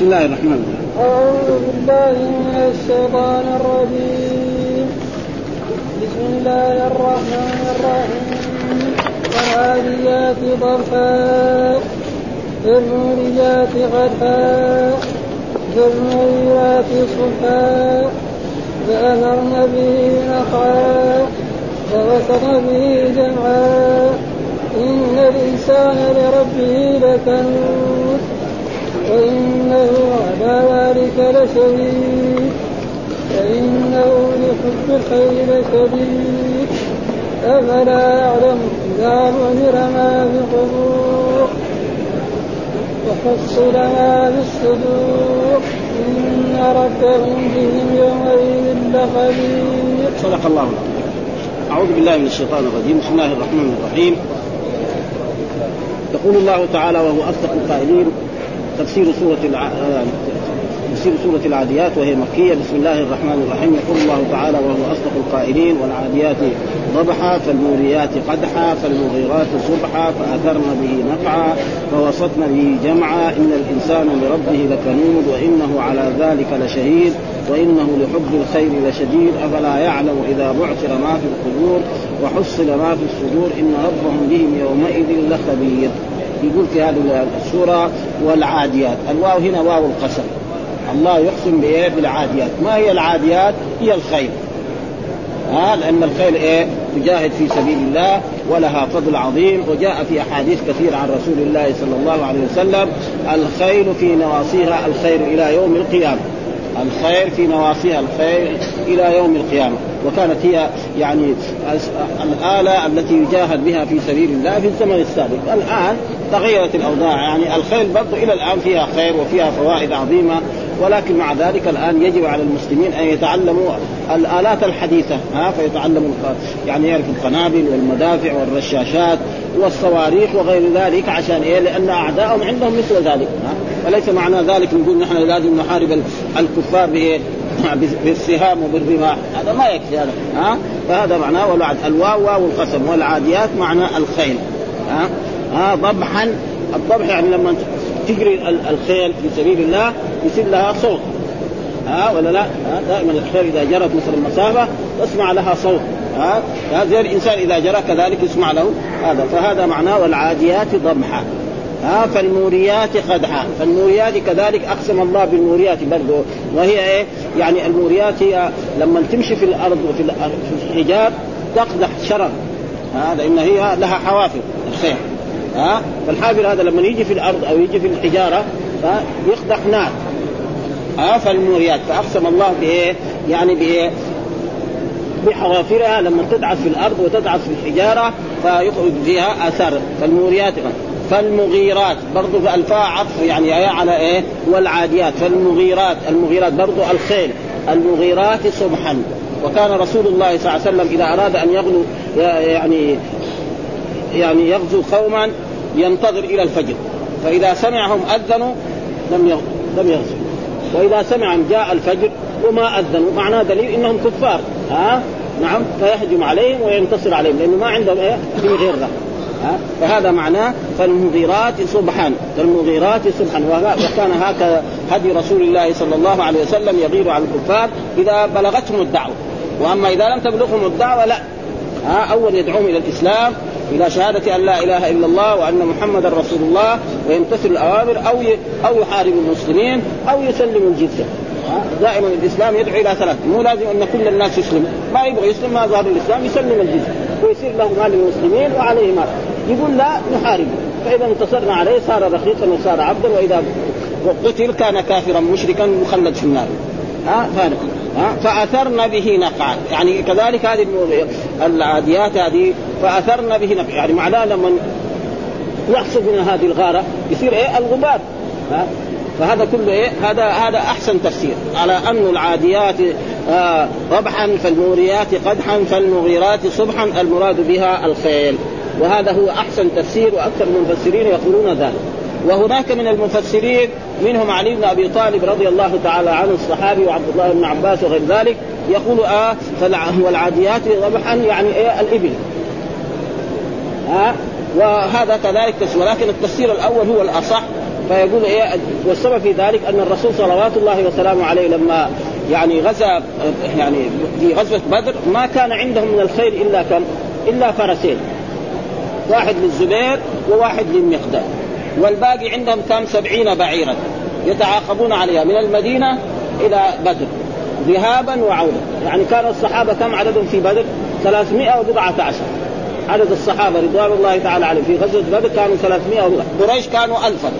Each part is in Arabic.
بسم الله الرحمن الرحيم. أعوذ بالله من الشيطان الرجيم. بسم الله الرحمن الرحيم. والعاديات ضرحا فالموريات قدحا فالمغيرات صبحا فأمرن به نقعا. فوسط به جمعا. إن الإنسان لربه لكنود. وإنه على ذلك لشهيد فإنه لحب الخير لشديد أفلا يعلم إذا نذر ما في القبور. وحصل ما في الصدور. إن ربهم بهم يومئذ لخبير. صدق الله العظيم. أعوذ بالله من الشيطان الرجيم. بسم الله الرحمن الرحيم. يقول الله تعالى وهو أصدق القائلين تفسير سورة الع... تفسير سورة العاديات وهي مكية. بسم الله الرحمن الرحيم. يقول الله تعالى وهو أصدق القائلين والعاديات ضبحا فالموريات قدحا فالمغيرات صبحا فأثرن به نقعا فوسطن به جمعا. إن الإنسان لربه لكنود وإنه على ذلك لشهيد وإنه لحب الخير لشديد. أفلا يعلم إذا بعثر ما في القبور وحصل ما في الصدور. إن ربهم بهم يومئذ لخبير. يقول في هذه السورة والعاديات الواو هنا واو القسم الله يقسم بإيه؟ بالعاديات، ما هي العاديات؟ هي الخيل. ها لأن الخيل إيه؟ تجاهد في سبيل الله ولها فضل عظيم وجاء في أحاديث كثيرة عن رسول الله صلى الله عليه وسلم الخيل في نواصيها الخير إلى يوم القيامة. الخير في نواصيها الخير إلى يوم القيامة. وكانت هي يعني الآلة التي يجاهد بها في سبيل الله في الزمن السابق. الآن تغيرت الأوضاع يعني الخيل برضو إلى الآن فيها خير وفيها فوائد عظيمة. ولكن مع ذلك الآن يجب على المسلمين أن يتعلموا الآلات الحديثة ها فيتعلموا يعني يعرف القنابل والمدافع والرشاشات والصواريخ وغير ذلك عشان إيه؟ لأن اعدائهم عندهم مثل ذلك ها وليس معنى ذلك نقول نحن لازم نحارب الكفار بايه؟ بالسهام وبالرماح هذا ما يكفي هذا ها فهذا معناه والوعد الواو واو القسم والعاديات معنى الخيل ها ها ضبحا الضبح يعني لما تجري الخيل في سبيل الله يصير لها صوت. ها ولا لا؟ دائما الخيل إذا جرت مثلا مسافه تسمع لها صوت. ها زي الإنسان إذا جرى كذلك يسمع له هذا. فهذا معناه والعاديات ضبحا ها فالموريات قدحا فالموريات كذلك أقسم الله بالموريات برضه وهي إيه؟ يعني الموريات هي لما تمشي في الأرض وفي في الحجاب تقدح شرر. ها لأن هي لها حوافر الخير ها؟ فالحافر هذا لما يجي في الأرض أو يجي في الحجارة يقدح نار. ها؟ فالموريات فأقسم الله بإيه؟ يعني بإيه؟ بحوافرها لما تدعس في الأرض وتدعس في الحجارة فيخرج فيها آثار. فالموريات فالمغيرات برضو ألفاء عطف يعني على إيه؟ والعاديات. فالمغيرات المغيرات برضو الخيل. المغيرات صبحا. وكان رسول الله صلى الله عليه وسلم إذا أراد أن يغلو يعني يعني يغزو قوما ينتظر إلى الفجر. فإذا سمعهم أذنوا لم لم يغزوا وإذا سمعهم جاء الفجر وما أذنوا معناه دليل إنهم كفار. ها؟ نعم فيهجم عليهم وينتصر عليهم لأنه ما عندهم إيه؟ في غيره فهذا معناه فالمغيرات صبحا فالمغيرات صبحا وكان هكذا هدي رسول الله صلى الله عليه وسلم يغير على الكفار إذا بلغتهم الدعوة. وأما إذا لم تبلغهم الدعوة لا. ها؟ أول يدعوهم إلى الإسلام إلى شهادة أن لا إله إلا الله وأن محمدا رسول الله ويمتثل الأوامر أو أو يحارب المسلمين أو يسلم الجزية. دائما الإسلام يدعو إلى ثلاث. مو لازم أن كل الناس يسلموا. ما يبغى يسلم ما ظهر الإسلام يسلم الجزية. ويصير له مال المسلمين وعليه مال. يقول لا نحاربه فإذا انتصرنا عليه صار رخيصا وصار عبدا وإذا قتل كان كافرا مشركا مخلد في النار. ها؟ فهذا. ها؟ فأثرن به نقعا يعني كذلك هذه العاديات هذه فأثرن به نقعا يعني معناه لما يحصل من هذه الغارة يصير إيه؟ الغبار. ها؟ فهذا كله إيه؟ هذا هذا أحسن تفسير. على ان العاديات آه ربحا فالموريات قدحا فالمغيرات صبحا المراد بها الخيل. وهذا هو أحسن تفسير وأكثر المفسرين يقولون ذلك. وهناك من المفسرين منهم علي بن أبي طالب رضي الله تعالى عنه الصحابي وعبد الله بن عباس وغير ذلك يقول آه والعاديات ربحا يعني إيه الإبل ها آه وهذا كذلك تفسير ولكن التفسير الأول هو الأصح فيقول إيه والسبب في ذلك أن الرسول صلوات الله وسلامه عليه لما يعني غزا يعني في غزوة بدر ما كان عندهم من الخير إلا كم؟ إلا فرسين واحد للزبير وواحد للمقداد والباقي عندهم كم؟ سبعين بعيرا يتعاقبون عليها من المدينة إلى بدر ذهابا وعودة يعني كان الصحابة كم عددهم في بدر؟ 314 عدد الصحابة رضوان الله تعالى عليهم في غزوة بدر كانوا 300 قريش كانوا ألفا.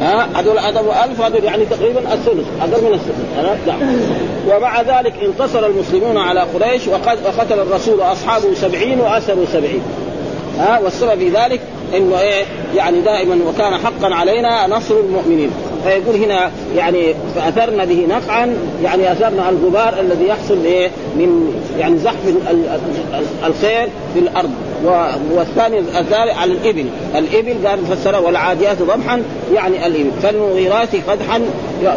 ها؟ هذول هذول ألف هذول يعني تقريبا الثلث أقل من الثلث. نعم. ومع ذلك انتصر المسلمون على قريش وقتل الرسول أصحابه سبعين وأسروا سبعين. ها؟ والسبب في ذلك إنه إيه يعني دائما وكان حقا علينا نصر المؤمنين. فيقول هنا يعني فأثرنا به نقعا يعني أثرنا الغبار الذي يحصل إيه من يعني زحف الخير في الأرض. والثاني الثالث على الإبل، الإبل قال فسره والعاديات ضبحا يعني الإبل، فالمغيرات قدحا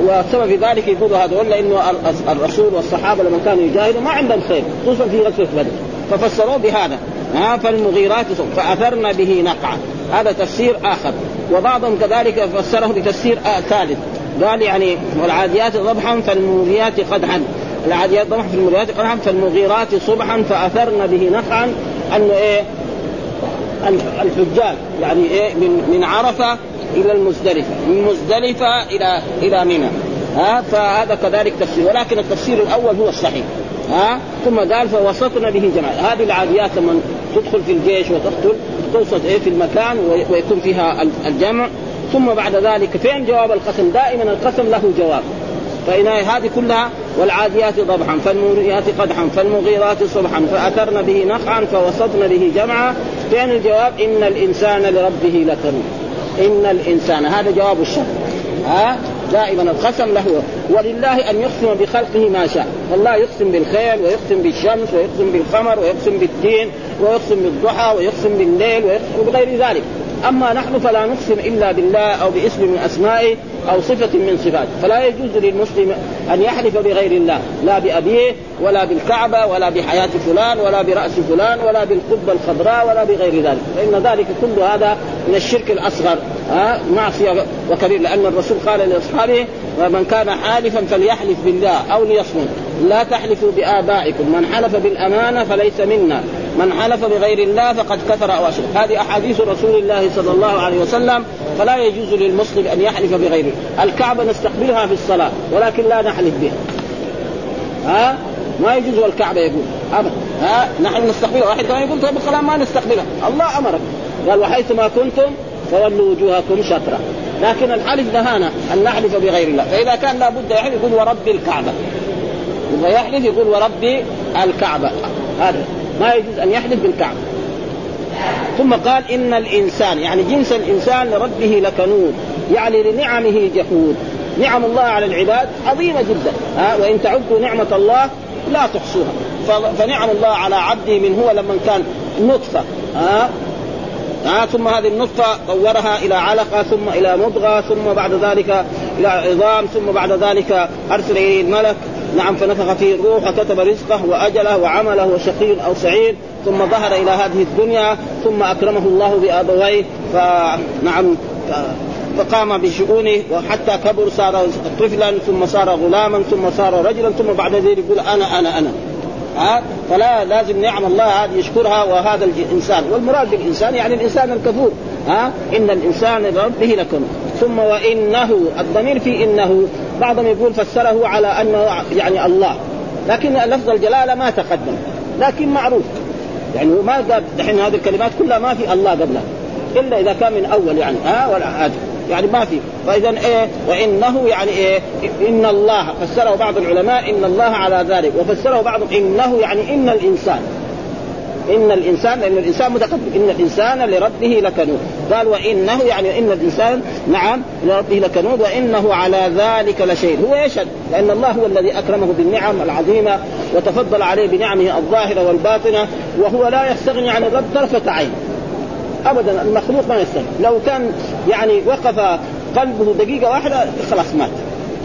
والسبب في ذلك يقول هذول لأنه الرسول والصحابة لما كانوا يجاهدوا ما عندهم خير خصوصا في غزوة بدر. ففسروه بهذا. ها فالمغيرات فاثرن به نقعا. هذا تفسير آخر. وبعضهم كذلك فسره بتفسير ثالث. قال يعني والعاديات ضبحا فالمغيرات قدحا. العاديات ضبحا فالمغيرات قدحا فالمغيرات صبحا فاثرن به نقعا. انه إيه؟ الحجاج يعني إيه؟ من من عرفة إلى المزدلفة. من مزدلفة إلى إلى منى. ها فهذا كذلك تفسير. ولكن التفسير الأول هو الصحيح. ها؟ ثم قال فوسطنا به جماعة هذه العاديات لما تدخل في الجيش وتقتل توسط إيه في المكان ويكون فيها الجمع. ثم بعد ذلك فين جواب القسم؟ دائما القسم له جواب. فإن هذه كلها والعاديات ضبحا فالموريات قدحا فالمغيرات صبحا فأثرن به نقعا فوسطن به جمعا. فين الجواب؟ إن الإنسان لربه لكنود إن الإنسان هذا جواب الشر. ها؟ دائما القسم له. ولله أن يقسم بخلقه ما شاء. والله يقسم بالخيل ويقسم بالشمس ويقسم بالقمر ويقسم بالدين ويقسم بالضحى ويقسم بالليل ويقسم بغير ذلك. أما نحن فلا نقسم إلا بالله أو باسم من أسمائه أو صفة من صفاته. فلا يجوز للمسلم أن يحلف بغير الله لا بأبيه ولا بالكعبة ولا بحياة فلان ولا برأس فلان ولا بالقبة الخضراء ولا بغير ذلك. فإن ذلك كل هذا من الشرك الأصغر. ها؟ معصية وكبير لأن الرسول قال لأصحابه ومن كان حالفا فليحلف بالله أو ليصمت. لا تحلفوا بآبائكم. من حلف بالأمانة فليس منا. من حلف بغير الله فقد كفر أو أشرك. هذه أحاديث رسول الله صلى الله عليه وسلم. فلا يجوز للمسلم أن يحلف بغيره الكعبة نستقبلها في الصلاة ولكن لا نحلف بها. ها؟ ما يجوز والكعبة يقول. أبدا ها؟ نحن نستقبلها. واحد كمان يقول طيب خلاص ما نستقبلها. الله أمرك. قال وحيث ما كنتم فولوا وجوهكم شطرة. لكن الحلف نهانا أن نحلف بغير الله. فإذا كان لابد يحلف يقول ورب الكعبة. يبغى يحلف يقول وربي الكعبة. هذا ما يجوز أن يحلف بالكعبة. ثم قال إن الإنسان يعني جنس الإنسان لربه لكنود يعني لنعمه جحود. نعم الله على العباد عظيمة جدا. ها وإن تعدوا نعمة الله لا تحصوها. فنعم الله على عبده من هو لما كان نطفة. ها آه ثم هذه النطفة طورها إلى علقة ثم إلى مضغة ثم بعد ذلك إلى عظام ثم بعد ذلك أرسل إليه الملك. نعم فنفخ فيه الروح وكتب رزقه وأجله وعمله وشقي أو سعيد ثم ظهر إلى هذه الدنيا ثم أكرمه الله بأبويه فنعم فقام بشؤونه وحتى كبر صار طفلا ثم صار غلاما ثم صار رجلا ثم بعد ذلك يقول أنا أنا أنا. ها؟ فلا لازم نعم الله هذه يشكرها وهذا الإنسان. والمراد بالإنسان يعني الإنسان الكفور. ها؟ إن الإنسان لربه لكنود ثم وإنه الضمير في إنه بعضهم يقول فسره على أنه يعني الله لكن لفظ الجلالة ما تقدم لكن معروف. يعني ما قال دحين هذه الكلمات كلها ما في الله قبلها إلا إذا كان من أول يعني ها ولا يعني ما في. فإذا إيه؟ وإنه يعني إيه؟ إن الله. فسره بعض العلماء إن الله على ذلك وفسره بعضهم إنه يعني إن الإنسان. إن الانسان لأن الإنسان متقدم إن الإنسان لربه لكنود. قال وانه يعني إن الانسان نعم لربه لكنود وإنه على ذلك لشيء هو يشهد لأن الله هو الذي أكرمه بالنعم العظيمة وتفضل عليه بنعمه الظاهرة والباطنة وهو لا يستغني عن الرب طرفة عين. ابدا المخلوق ما يستغني. لو كان يعني وقف قلبه دقيقة واحدة خلاص مات.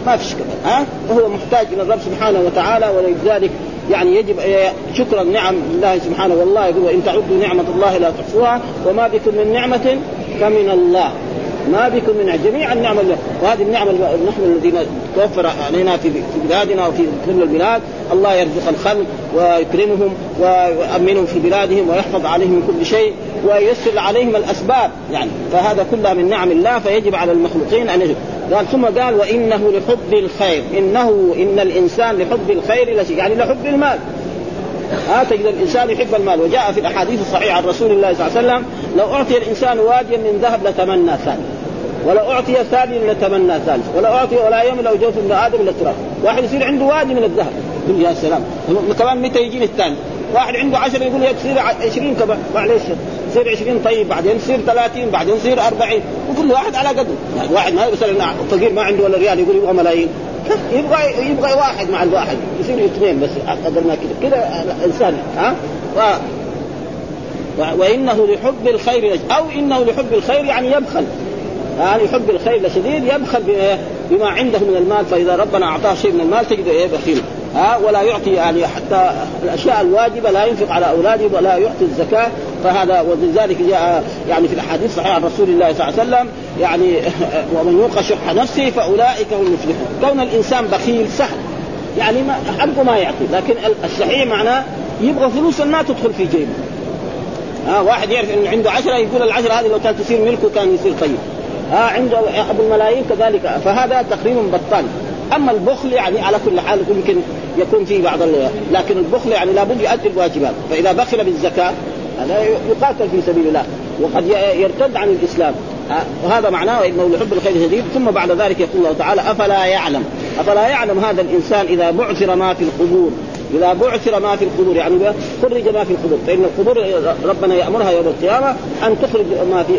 ما فيش كذا ها؟ وهو محتاج إلى الرب سبحانه وتعالى ولذلك يعني يجب شكر النعم لله سبحانه والله يقول ان تعدوا نعمة الله لا تحصوها وما بكم من نعمة فمن الله. ما بكم من جميع النعم وهذه النعمة نحن الذين توفر علينا في بلادنا وفي كل البلاد الله يرزق الخلق ويكرمهم ويؤمنهم في بلادهم ويحفظ عليهم من كل شيء وييسر عليهم الأسباب يعني. فهذا كلها من نعم الله فيجب على المخلوقين أن يجب قال ثم قال وإنه لحب الخير. إنه إن الإنسان لحب الخير لشيء يعني لحب المال. ها تجد الإنسان يحب المال. وجاء في الأحاديث الصحيحة عن رسول الله صلى الله عليه وسلم لو أعطي الإنسان واديا من ذهب لتمنى ثاني ولو أعطي ثاني لتمنى ثالث ولو أعطي ولا يوم لو جوف ابن آدم للتراب واحد يصير عنده وادي من الذهب. يقول يا سلام. كمان متى يجيني الثاني؟ واحد عنده عشرة يقول يصير 20 كمان. معلش يصير 20 طيب بعدين يصير 30 بعدين يصير 40 وكل واحد على قدره يعني واحد ما مثلا فقير ما عنده ولا ريال يقول يبغى ملايين. يبغى يبغى واحد مع الواحد. يصير اثنين بس قدر ما كذا كذا إنسان ها؟ و... وإنه لحب الخير أو إنه لحب الخير يعني يبخل. يعني يحب الخير لشديد يبخل بما عنده من المال. فإذا ربنا أعطاه شيء من المال تجده إيه؟ بخيل. ها ولا يعطي يعني حتى الأشياء الواجبة لا ينفق على أولاده ولا يعطي الزكاة. فهذا ولذلك جاء يعني في الأحاديث الصحيحه عن رسول الله صلى الله عليه وسلم يعني ومن يوق شح نفسه فأولئك هم المفلحون. كون الإنسان بخيل سهل يعني ما حقه ما يعطي لكن الشحيح معناه يبغى فلوس ما تدخل في جيبه. ها واحد يعرف إن عنده عشرة يقول العشرة هذه لو كانت تصير ملكه كان يصير طيب. ها عنده أبو الملايين كذلك. فهذا تقريبا بطال. أما البخل يعني على كل حال يمكن يكون فيه بعض لكن البخل يعني لابد يؤدي الواجبات. فإذا بخل بالزكاة هذا يقاتل في سبيل الله. وقد يرتد عن الإسلام. وهذا معناه إنه لحب الخير شديد. ثم بعد ذلك يقول الله تعالى أفلا يعلم. أفلا يعلم هذا الإنسان إذا بعثر ما في القبور؟ إذا بعثر ما في القبور يعني خرج ما في القبور فإن القبور ربنا يأمرها يوم القيامة أن تخرج ما في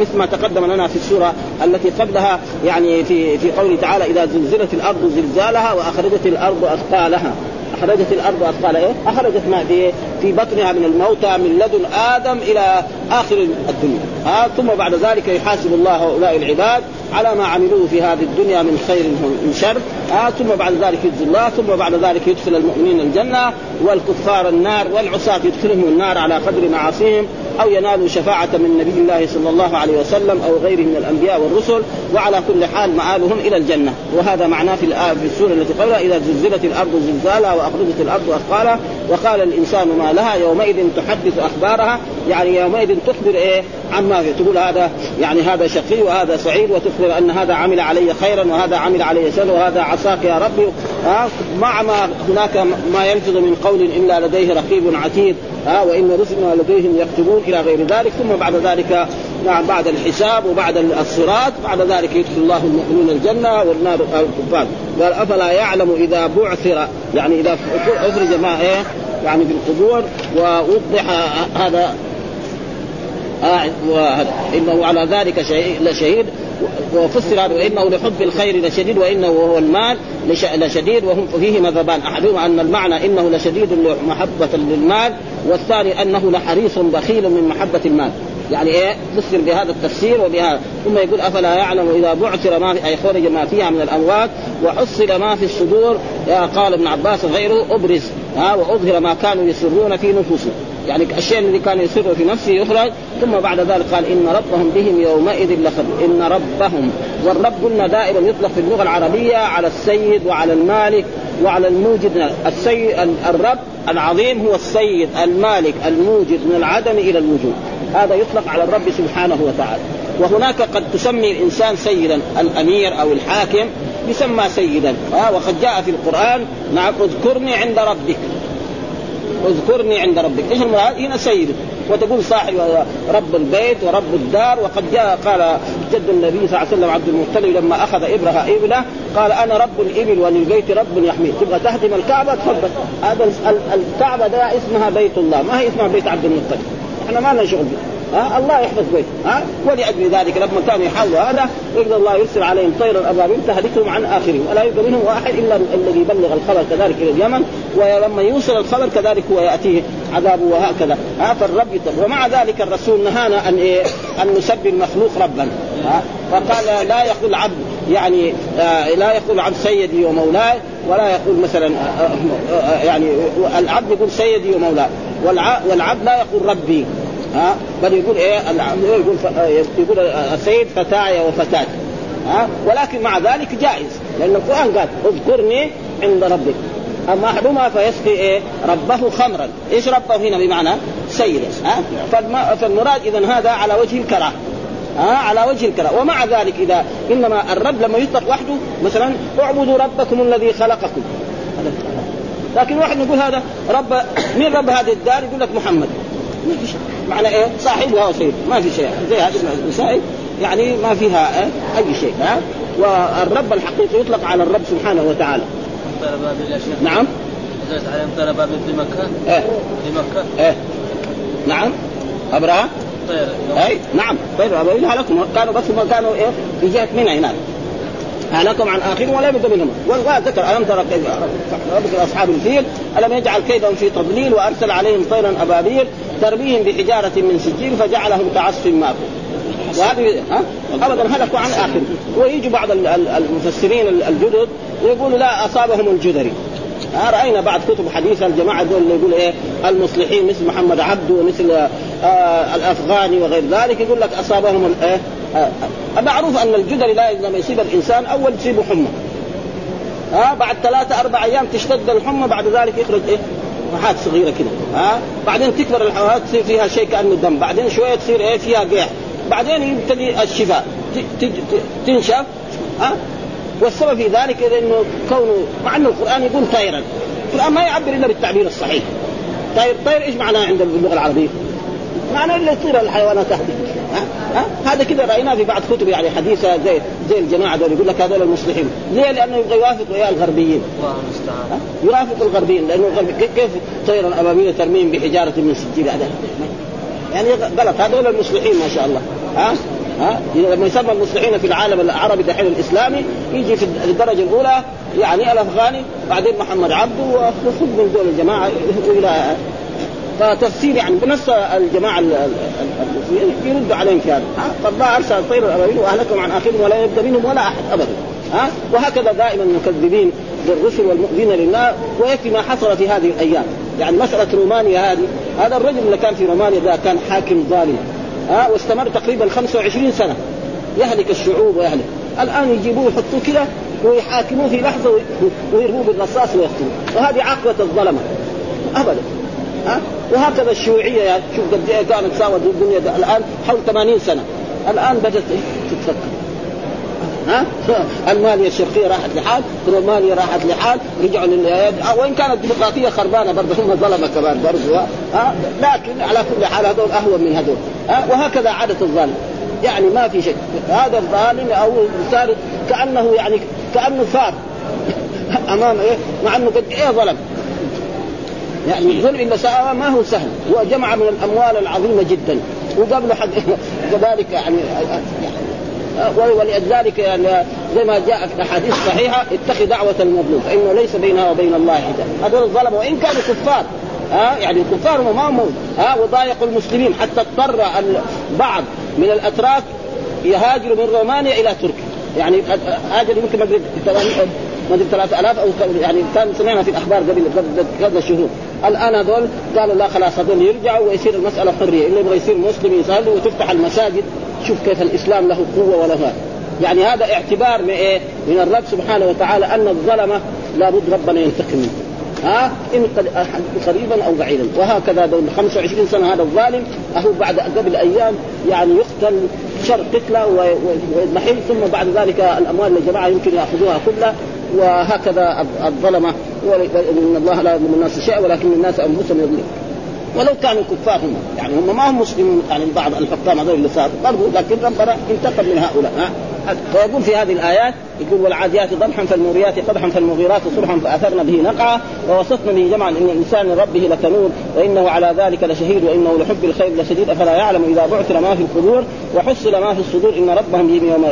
مثل ما تقدم لنا في السورة التي قبلها يعني في في قوله تعالى إذا زلزلت الأرض زلزالها وأخرجت الأرض أثقالها أخرجت الأرض اثقالها إيه؟ أخرجت ما في في بطنها من الموتى من لدن آدم إلى آخر الدنيا. ها ثم بعد ذلك يحاسب الله هؤلاء العباد على ما عملوه في هذه الدنيا من خير من شر. ها ثم بعد ذلك يجزي الله ثم بعد ذلك يدخل المؤمنين الجنة والكفار النار والعصاة يدخلهم النار على قدر معاصيهم أو ينالوا شفاعة من نبي الله صلى الله عليه وسلم أو غيره من الأنبياء والرسل وعلى كل حال مآلهم إلى الجنة. وهذا معناه في في السورة التي قبلها إذا زلزلت الأرض زلزالها وأخرجت الأرض اثقالها وقال الإنسان ما لها يومئذ تحدث أخبارها يعني يومئذ تخبر إيه؟ عما في تقول هذا يعني هذا شقي وهذا سعيد وتخبر أن هذا عمل علي خيرا وهذا عمل علي شر وهذا عصاك يا ربي. ها؟ مع ما هناك ما يلفظ من قول إلا لديه رقيب عتيد ها؟ وإن رسلنا لديهم يكتبون إلى غير ذلك ثم بعد ذلك نعم بعد الحساب وبعد الصراط بعد ذلك يدخل الله المؤمنون الجنة والنار الكفار قال أفلا يعلم إذا بعثر؟ يعني إذا أخرج ما إيه؟ يعني في القبور ووضح هذا آه انه على ذلك لشهيد وفسر هذا وإنه لحب الخير لشديد وإنه وهو المال لشديد وهم فيه مذهبان. احدهما أن المعنى إنه لشديد محبه للمال والثاني أنه لحريص بخيل من محبة المال. يعني إيه؟ فسر بهذا التفسير وبهذا ثم يقول أفلا يعلم إذا بعثر ما في أي خرج ما فيها من الأموات وحصل ما في الصدور قال ابن عباس غيره أبرز. ها وأظهر ما كانوا يسرون في نفوسهم. يعني الشيء الذي كان يسر في نفسه يخرج ثم بعد ذلك قال إن ربهم بهم يومئذ لخبير. إن ربهم والرب قلنا دائما يطلق في اللغة العربية على السيد وعلى المالك وعلى الموجد. السيد الرب العظيم هو السيد المالك الموجد من العدم إلى الوجود. هذا يطلق على الرب سبحانه وتعالى. وهناك قد تسمي الإنسان سيدا الأمير أو الحاكم. يسمى سيدا. آه وقد جاء في القرآن نعم اذكرني عند ربك. اذكرني عند ربك. إيش المراد؟ هنا سيد. وتقول صاحب رب البيت ورب الدار. وقد جاء قال جد النبي صلى الله عليه وسلم عبد المطلب لما أخذ ابرها إبلة قال أنا رب الإبل وللبيت رب يحميه تبغى تهدم الكعبة؟ تفضل. هذا الكعبة ده اسمها بيت الله. ما هي اسمها بيت عبد المطلب؟ إحنا ما لنا شغل. به ها؟ الله يحفظ بيته ها؟ ولأجل ذلك لما كانوا يحاولوا هذا يقدر الله يرسل عليهم طيرا ابابيل تهلكهم عن آخرهم. ولا يبقى منهم واحد إلا الذي يبلغ الخبر كذلك إلى اليمن ولما يوصل الخبر كذلك هو يأتيه عذابه وهكذا. ها؟ فالرب يطلب ومع ذلك الرسول نهانا أن إيه؟ أن نسبي المخلوق ربا. ها؟ فقال لا يقول عبد يعني آه لا يقول عبد سيدي ومولاي ولا يقول مثلا آه آه يعني العبد يقول سيدي ومولاي والعبد لا يقول ربي. ها؟ بل يقول إيه؟ يقول يقول السيد فتاي وفتاتي ها؟ ولكن مع ذلك جائز. لأن القرآن قال اذكرني عند ربك. أما أحدهما فيسقي إيه؟ ربه خمرا. إيش ربه هنا بمعنى؟ سيد. ها؟ فالمراد اذا هذا على وجه الكراهه ها؟ على وجه الكراهه ومع ذلك إذا إنما الرب لما يطلق وحده مثلا اعبدوا ربكم الذي خلقكم. لكن واحد يقول هذا رب مين رب هذه الدار؟ يقول لك محمد. معنى إيه؟ صاحبها وسيد ما في شيء. زي هذه المسائل يعني ما فيها إيه؟ أي شيء. ها؟ والرب الحقيقي يطلق على الرب سبحانه وتعالى. نعم. عليهم طير بابل في مكه إيه. في مكه إيه. نعم. إبراهيم طير. أي. نعم. طير. إبراهيم هلكم كانوا بس ما كانوا إيه؟ في جهة منى هناك. هلكم عن آخرهم ولا بد منهم. وذكر ألم ترى كيف ربك أصحاب الفيل؟ ألم يجعل كيدهم في تضليل وأرسل عليهم طيرا أبابيل ترميهم بحجارة من سجيل فجعلهم كعصف ماكل وهذه ابدا هلكوا عن آخرهم. ويجي بعض المفسرين الجدد ويقولوا لا أصابهم الجدري. رأينا بعض كتب حديثه الجماعة دول اللي يقول إيه؟ المصلحين مثل محمد عبده ومثل آه الأفغاني وغير ذلك يقول لك أصابهم الايه آه معروف أن الجدري لا لما يصيب الإنسان أول تصيبه حمى. ها بعد ثلاثة أربع أيام تشتد الحمى بعد ذلك يخرج إيه؟ راحات صغيرة كده. ها بعدين تكبر الحوادث تصير فيها شيء كأنه دم. بعدين شوية تصير إيه؟ فيها قيح. بعدين يبتدي الشفاء. تنشف. ها؟ والسبب في ذلك إنه كونه مع إنه القرآن يقول طيرا القرآن ما يعبر إلا بالتعبير الصحيح. طير طير إيش معناه عند اللغة العربية؟ معناه اللي يطير الحيوانات تحت ها؟ ها؟ هذا كذا رأيناه في بعض كتب يعني حديثة زي زي الجماعة دول يقول لك هذول المصلحين، ليه؟ لأنه يبغى يوافق ويا الغربيين. الله. يرافق الغربيين لأنه الغرب كيف طيرا ابابيل ترميم بحجارة من سجيل هذا يعني غلط هذول المصلحين ما شاء الله ها ها لما يسمى المصلحين في العالم العربي دحين الإسلامي يجي في الدرجة الأولى يعني الأفغاني بعدين محمد عبده وخذ من دول الجماعة إلى فتفسير يعني بنص الجماعة يرد عليهم في هذا فالله أرسل الطير الابابيل وأهلكهم عن آخرهم ولا يبدأ منهم ولا أحد ابدا. ها؟ وهكذا دائما المكذبين للرسل والمؤذين لله ويكفي ما حصل في هذه الأيام. يعني مسألة رومانيا هذه هذا الرجل اللي كان في رومانيا ده كان حاكم ظالم. ها؟ واستمر تقريبا 25 سنة. يهلك الشعوب ويهلك. الآن يجيبوه يحطوه كده ويحاكموه في لحظة ويرموه بالرصاص ويقتلوه. وهذه عقبه الظلمة. ابدا. ها؟ وهكذا الشيوعية يعني شوف قد إيه كانت ساوت الدنيا الآن حول 80 سنة. الآن بدأت تتفكر. ها؟ المانيا الشرقيه راحت لحال؟ رومانيا راحت لحال؟ رجعوا لل وإن كانت الديمقراطيه خربانة برضه هم ظلمة كمان برضه ها؟ لكن على كل حال هذول أهون من هذول ها؟ وهكذا عادة الظالم. يعني ما في شيء هذا الظالم أو صار كأنه يعني كأنه ثار أمام إيه؟ مع إنه قد إيه ظلم. يعني الظلم اللي ساوى ما هو سهل. هو جمع من الأموال العظيمة جدا. وقبله حق كذلك يعني ولذلك يعني زي ما جاء في الاحاديث الصحيحه اتخذ دعوة المظلوم. فإنه ليس بينها وبين الله حجاب. هذول الظلمة وإن كانوا كفار ها يعني الكفار ما هم ها وضايقوا المسلمين. حتى اضطر بعض من الأتراك يهاجروا من رومانيا إلى تركيا. يعني هاجر يمكن أدري ما أدري 3000 أو يعني كان سمعنا في الأخبار قبل قبل شهور. الآن هذول قالوا لا خلاص هذول يرجعوا ويصير المسألة حرية اللي يبغى يصير مسلم يصلي وتفتح المساجد شوف كيف الإسلام له قوة ولا هذا يعني هذا اعتبار من إيه؟ من الرب سبحانه وتعالى أن الظلمه لابد ربنا ينتقم منه. ها؟ إن قريبا أو بعيدا. وهكذا دول 25 سنة هذا الظالم أهو بعد قبل أيام يعني يقتل شر قتلة ويضمحل ثم بعد ذلك الأموال الجماعه يمكن يأخذوها كلها وهكذا الظلمة وان الله لا يظلم الناس شيئا ولكن الناس أنفسهم يظلمون. ولو كانوا كفار هم يعني هم ما هم مسلمون يعني بعض الحكام هذول اللي صاروا برضو لكن ربنا انتقم من هؤلاء. ها؟ ويقول في هذه الآيات يقول والعاديات ضبحا فالموريات قدحا فالمغيرات صبحا فأثرن به نقعا ووصفنا به جمعا إن الإنسان ربه لكنود وإنه على ذلك لشهيد وإنه لحب الخير لشديد أفلا يعلم إذا بعثر ما في القبور وحصل ما في الصدور إن ربهم بهم يوم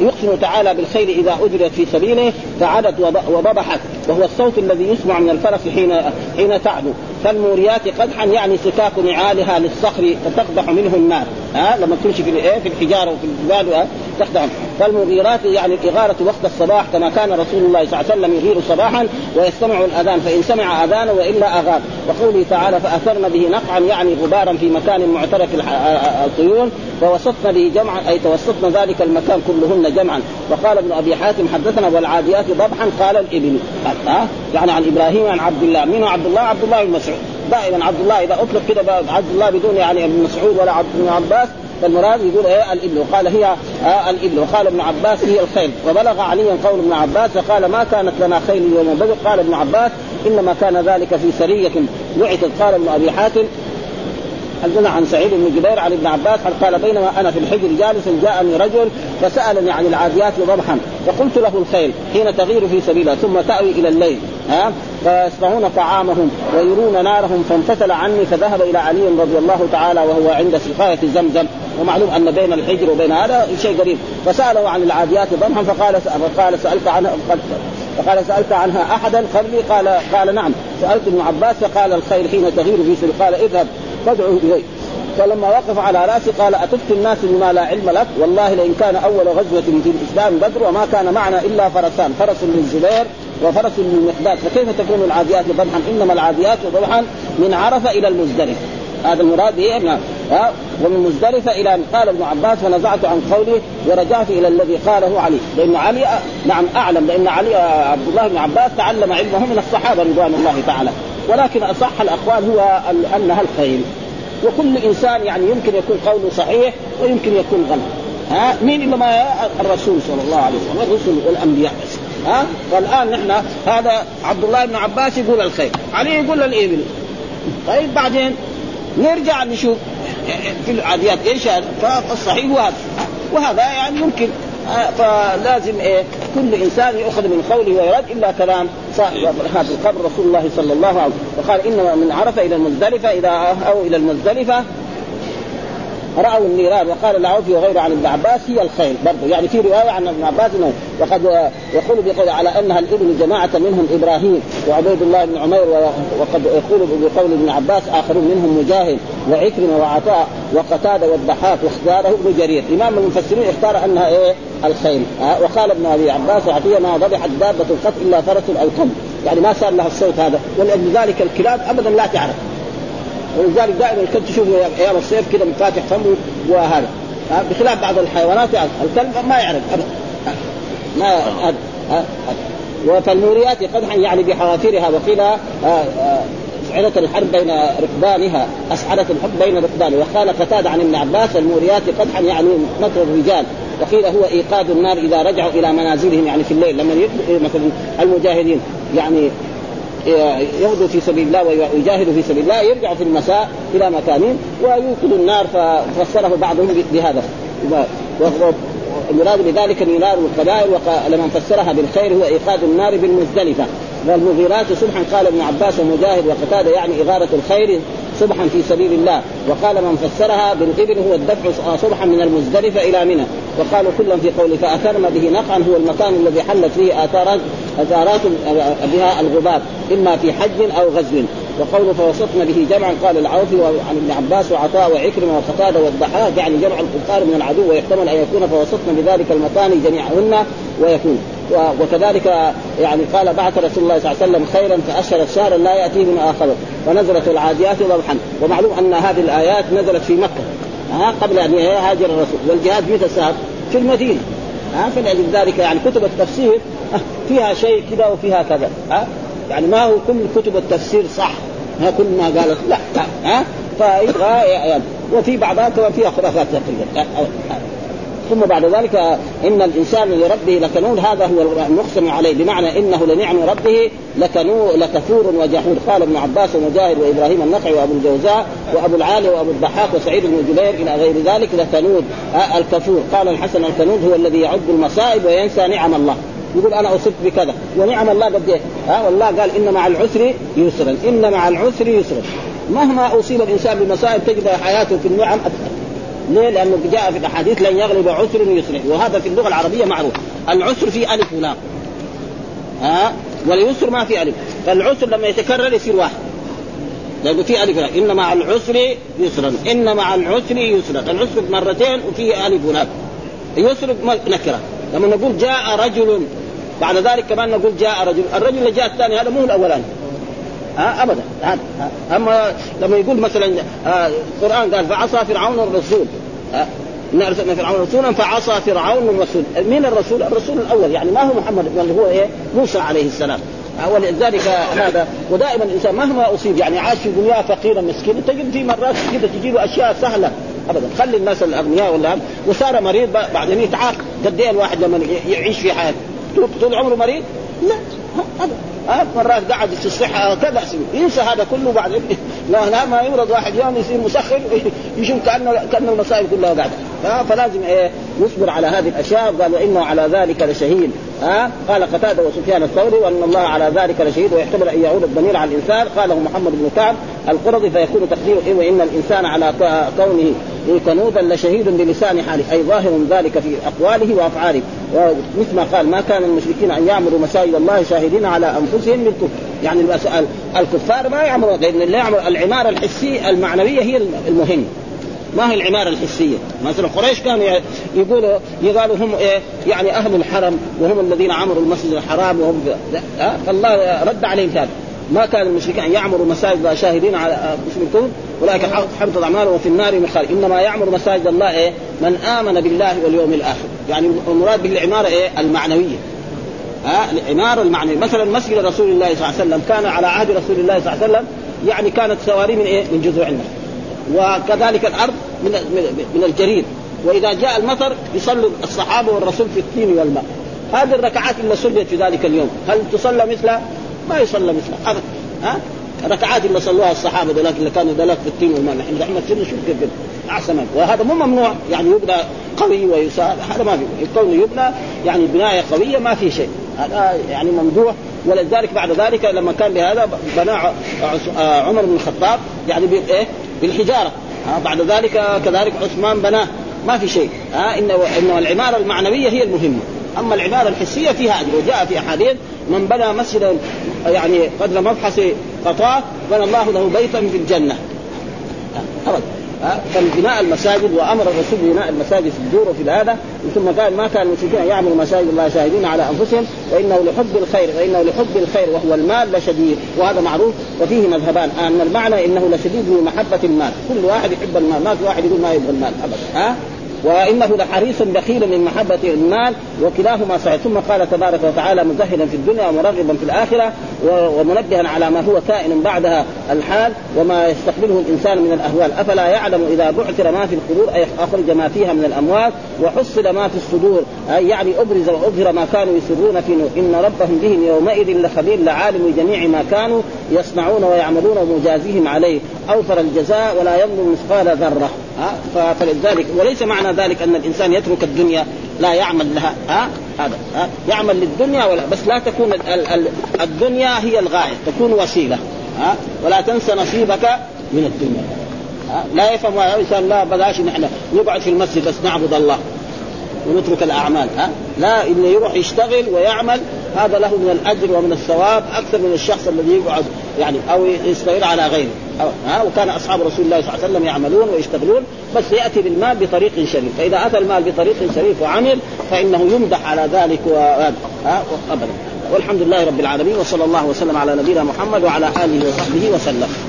يقسم تعالى بالخير إذا اجرت في سبيله فعدت وضبحت وهو الصوت الذي يسمع من الفرس حين حين تعدو فالموريات قدحا يعني سكاك نعالها للصخر فتقدح منه النار. ها لما تمشي في الايه في الحجارة وفي الجبال تقدح فالمغيرات يعني الاغاره وقت الصباح كما كان رسول الله صلى الله عليه وسلم يغير صباحا ويستمع الأذان فإن سمع أذان وإلا اغار وقوله تعالى فأثرن به نقعا يعني غبارا في مكان معترك الح- الطيور. فوسطن به جمعا أي توسطن ذلك المكان كلهن جمعا. وقال ابن أبي حاتم حدثنا والعاديات ضبحا. قال الإبل ها يعني عن إبراهيم عن عبد الله. من عبد الله؟ عبد الله بن مسعود. دائما عبد الله إذا أطلق كده عبد الله بدون يعني ابن مسعود ولا عبد بن عباس فالمراد يقول إيه؟ الإبل. وقال هي آه الإبل. وقال ابن عباس هي الخيل. وبلغ عليا قول ابن عباس فقال ما كانت لنا خيل يوم بدر؟ قال ابن عباس إنما كان ذلك في سرية بعثت. قال ابن أبي حاتم حدثنا عن سعيد بن جبير عن ابن عباس قال بينما أنا في الحجر جالس جاءني رجل فسألني عن العاديات ضبحا فقلت له الخيل حين تغير في سبيلها ثم تأوي إلى الليل ها؟ فيصنعون طعامهم ويرون نارهم فانفتل عني فذهب إلى علي رضي الله تعالى وهو عند سقاية زمزم ومعلوم أن بين الحجر وبين هذا شيء قريب. فسأله عن العاديات ضبحا فقال فقال سألت عنها فقال سألت عنها أحدا قبلي قال قال نعم. سألت ابن عباس فقال الخيل حين تغير في قال اذهب فادعوا إليه. فلما وقف على رأسي قال اتفتي الناس بما لا علم لك؟ والله لئن كان أول غزوة في الإسلام بدر وما كان معنا إلا فرسان. فرس للزبير وفرس للمقداد فكيف تكون العاديات ضبحا إنما العاديات ضبحا من عرفة إلى المزدلفة. هذا المراد به ابن ها؟ ومن مزدلفة إلى قال ابن عباس فنزعت عن قوله ورجعت إلى الذي قاله علي. لأن علي نعم أعلم لأن علي عبد الله بن عباس تعلم علمه من الصحابة رضوان الله تعالى. ولكن أصح الأقوال هو أنها الخيل. وكل إنسان يعني يمكن يكون قوله صحيح ويمكن يكون غلط. ها؟ مين انما الرسول صلى الله عليه وسلم؟ والرسل والأنبياء بس. ها؟ فالان نحن هذا عبد الله بن عباس يقول الخير. علي يقول الإبل. طيب بعدين نرجع نشوف في العاديات. إيش فالصحيح هذا. وهذا يعني يمكن فلازم إيه كل إنسان يؤخذ من قوله ويرد إلا كلام صاحب هذا القبر رسول الله صلى الله عليه وسلم. وقال إنما من عرفه إلى المزدلفة إذا أو إلى المزدلفة رأوا النيران وقال العوفي وغيره عن ابن عباس هي الخيل برضه يعني في رواية عن ابن عباس إنه وقد يقول بقول على أنها الإبن جماعة منهم إبراهيم وعبيد الله بن عمير وقد يقول بقول ابن عباس آخرون منهم مجاهد وعكرمه وعطاء وقتادة والضحاك واختاره ابن جرير. إمام المفسرين اختار أنها إيه؟ الخيل أه؟ وقال ابن أبي عباس وعطيه ما ضبحت دابة القط إلا فرس أو كلب يعني ما صار لها الصوت هذا. ولذلك الكلاب ابدا لا تعرف. ولذلك دائما الكلب تشوفه أيام الصيف كذا فاتح فمه وهذا. بخلاف بعض الحيوانات يعني الكلب ما يعرف ابدا. ما هذا فالموريات قدحا يعني بحوافرها وقيل أسعرة الحرب بين ركبانها أسعرة الحرب بين ركبانها وقال قتادة عن ابن عباس الموريات قدحا يعني مطر الرجال وقيل هو إيقاد النار إذا رجعوا إلى منازلهم يعني في الليل لما مثلا المجاهدين يعني يغدو في سبيل الله ويجاهدوا في سبيل الله يرجعوا في المساء إلى مكانهم ويوقدوا النار ففسره بعضهم بهذا. المراد بذلك النار والقبائل ولمن فسرها بالخير هو إيقاد النار بالمزدلفة. والمغيرات صبحا قال ابن عباس ومجاهد وقتادة يعني إغارة الخير صبحا في سبيل الله. وقال من فسرها بالإبل هو الدفع صبحا من المزدلفه إلى منى. وقالوا كلا في قوله فأثرن به نقعا هو المكان الذي حلت فيه اثارات آثارات بها الغبار إما في حج أو غزو. وقوله فوسطن به جمعا قال العوفي عن ابن عباس وعطاء وعكرمة وقتادة والضحاك يعني جمع الكفار من العدو ويحتمل أن يكون فوسطن بذلك المكان جميعهن ويكون. وكذلك يعني قال بعث رسول الله صلى الله عليه وسلم خيرا فأشهر شهرا لا يأتيه من آخره. ونزلت العاديات ضبحا ومعلوم أن هذه الآيات نزلت في مكة. ها قبل أن يهاجر الرسول. والجهاد متى صار؟ في المدينة. ها فلأجل ذلك يعني كتب التفسير فيها شيء كذا وفيها كذا. ها يعني ما هو كل كتب التفسير صح. ها كل ما قالت لا. ها فيبغى يعني وفي بعضها كمان فيها خرافات تقريبا. ثم بعد ذلك إن الإنسان لربه لكنود هذا هو المقسم عليه بمعنى إنه لنعم ربه لكنو لكفور وجحود. قال ابن عباس ومجاهد وإبراهيم النخعي وأبو الجوزاء وأبو العالي وأبو الضحاك وسعيد بن جبير إلى غير ذلك لكنود آه الكفور. قال الحسن الكنود هو الذي يعد المصائب وينسى نعم الله. يقول أنا أصبت بكذا ونعم الله قد إيه؟ ها والله قال إن مع العسر يسرا إن مع العسر يسرا. مهما أصيب الإنسان بمصائب تجد حياته في النعم أكثر. ليه؟ لأنه جاء في الأحاديث لن يغلب عسر يسر وهذا في اللغة العربية معروف. العسر في ألف ولام. ها؟ واليسر ما في ألف. فالعسر لما يتكرر يصير واحد. لأنه في ألف ولام. ان مع العسر يسرا. ان مع العسر يسرا. العسر مرتين وفيه ألف ولام. يسر نكرة. لما نقول جاء رجل بعد ذلك كمان نقول جاء رجل. الرجل اللي جاء الثاني هذا مو الأولاني. ها ابدا. ها أما لما يقول مثلا آه القرآن قال فعصى فرعون الرسول. أن ارسلنا فرعون رسولا فعصى فرعون الرسول. مين الرسول؟ الرسول الأول. يعني ما هو محمد بل هو إيه؟ موسى عليه السلام. ولذلك هذا ودائما الإنسان مهما أصيب يعني عاش في دنياه فقيرا مسكينا تجد في مرات كذا تجي له أشياء سهلة. ابدا. خلي الناس الأغنياء ولا وصار مريض بعدين يتعاق قد إيه الواحد لما يعيش في حياته. طول عمره مريض؟ لا. ها؟ مرات قعد في الصحة كذا ينسى هذا كله بعد. لا لا ما يمرض واحد يوم يصير مسخر يشوف كأنه كأن المصائب كلها قاعدة. فلازم إيه نصبر على هذه الأشياء. قال وانه على ذلك لشهيد. ها؟ قال قتادة وسفيان الثوري وأن الله على ذلك لشهيد ويحتمل أن يعود الضمير على الإنسان. قاله محمد بن كعب القرظي فيكون تقديره إيه؟ وإن الإنسان على كونه كنودا لشهيد بلسان حاله أي ظاهر ذلك في أقواله وأفعاله. ومثل ما قال ما كان المشركين أن يعمروا مساجد الله شاهدين على أنفسهم بالكفر يعني الكفار ما يعمروا لأن اللي يعمر العمارة الحسية المعنوية هي المهم. ما هي العمارة الحسية؟ مثلا قريش كانوا يقولوا يقالوا هم إيه؟ يعني أهل الحرم وهم الذين عمروا المسجد الحرام وهم فالله رد عليهم كان ما كان المشركين ان يعمروا مساجد شاهدين على اسم الكون اولئك حبطت أعمالهم وفي النار مخالد إنما يعمر مساجد الله إيه؟ من آمن بالله واليوم الآخر. يعني المراد بالعماره إيه؟ المعنوية. ها؟ العماره المعنويه مثلا مسجد رسول الله صلى الله عليه وسلم كان على عهد رسول الله صلى الله عليه وسلم يعني كانت سواري من إيه؟ من جذوع النخل وكذلك الأرض من من الجريد وإذا جاء المطر يصلي الصحابة والرسول في الطين والماء. هذه الركعات اللي صليت في ذلك اليوم. هل تصلى مثلها؟ ما يصلى مثلها ابدا ها؟ ركعات اللي صلوها الصحابة ذولاك اللي كانوا ذولاك في الطين والماء نحن دحين مسجدنا شوف كيف أحسن وهذا مو ممنوع. يعني يبنى قوي ويسار. هذا ما في. الكون يبنى يعني بناية قوية ما في شيء. هذا يعني ممدوح ولذلك بعد ذلك لما كان بهذا بنى عمر بن الخطاب يعني بايه؟ بالحجارة. بعد ذلك كذلك عثمان بناه. ما في شيء. ها انه إنه العمارة المعنوية هي المهمة. أما العبارة الحسية فيها أجر وجاء في أحاديث من بنى مسجدا يعني قدر مبحث قطاع بنى الله له بيتا في الجنة. ابدا فبناء المساجد وأمر الرسول ببناء المساجد في الدور وفي هذا ثم قال ما كان المشركين يعملوا مساجد الله شاهدين على أنفسهم وإنه لحب الخير وإنه لحب الخير وهو المال لشديد وهذا معروف وفيه مذهبان. أن المعنى إنه لشديد من محبة المال كل واحد يحب المال ما في واحد يقول ما يبغى المال ابدا ها؟ وإنه لحريص بخيل من محبة المال وكلاهما صحيح. ثم قال تبارك وتعالى مزهدا في الدنيا ومرغبا في الآخرة ومنبها على ما هو كائن بعدها الحال وما يستقبله الإنسان من الأهوال. أفلا يعلم إذا بعثر ما في القبور أي أخرج ما فيها من الأموال وحصل ما في الصدور أي يعني أبرز وأظهر ما كانوا يسرون في نور. إن ربهم بهم يومئذ لخبير لعالم جميع ما كانوا يصنعون ويعملون ومجازيهم عليه. أوفر الجزاء ولا يظلم مثقال ذرة. فلذلك وليس معنى ذلك أن الإنسان يترك الدنيا لا يعمل لها ها؟ هذا ها؟ يعمل للدنيا ولا بس لا تكون ال ال الدنيا هي الغاية تكون وسيلة ها؟ ولا تنسى نصيبك من الدنيا ها؟ لا يفهم الانسان لا بلاش نحن نقعد في المسجد بس نعبد الله ونترك الأعمال ها؟ لا إنه يروح يشتغل ويعمل هذا له من الأجر ومن الثواب أكثر من الشخص الذي يقعد يعني أو يستغير على غيره. ها وكان أصحاب رسول الله صلى الله عليه وسلم يعملون ويشتغلون بس يأتي بالمال بطريق شريف. فإذا أتى المال بطريق شريف وعمل فإنه يمدح على ذلك ها ابدا. والحمد لله رب العالمين وصلى الله وسلم على نبينا محمد وعلى آله وصحبه وسلم.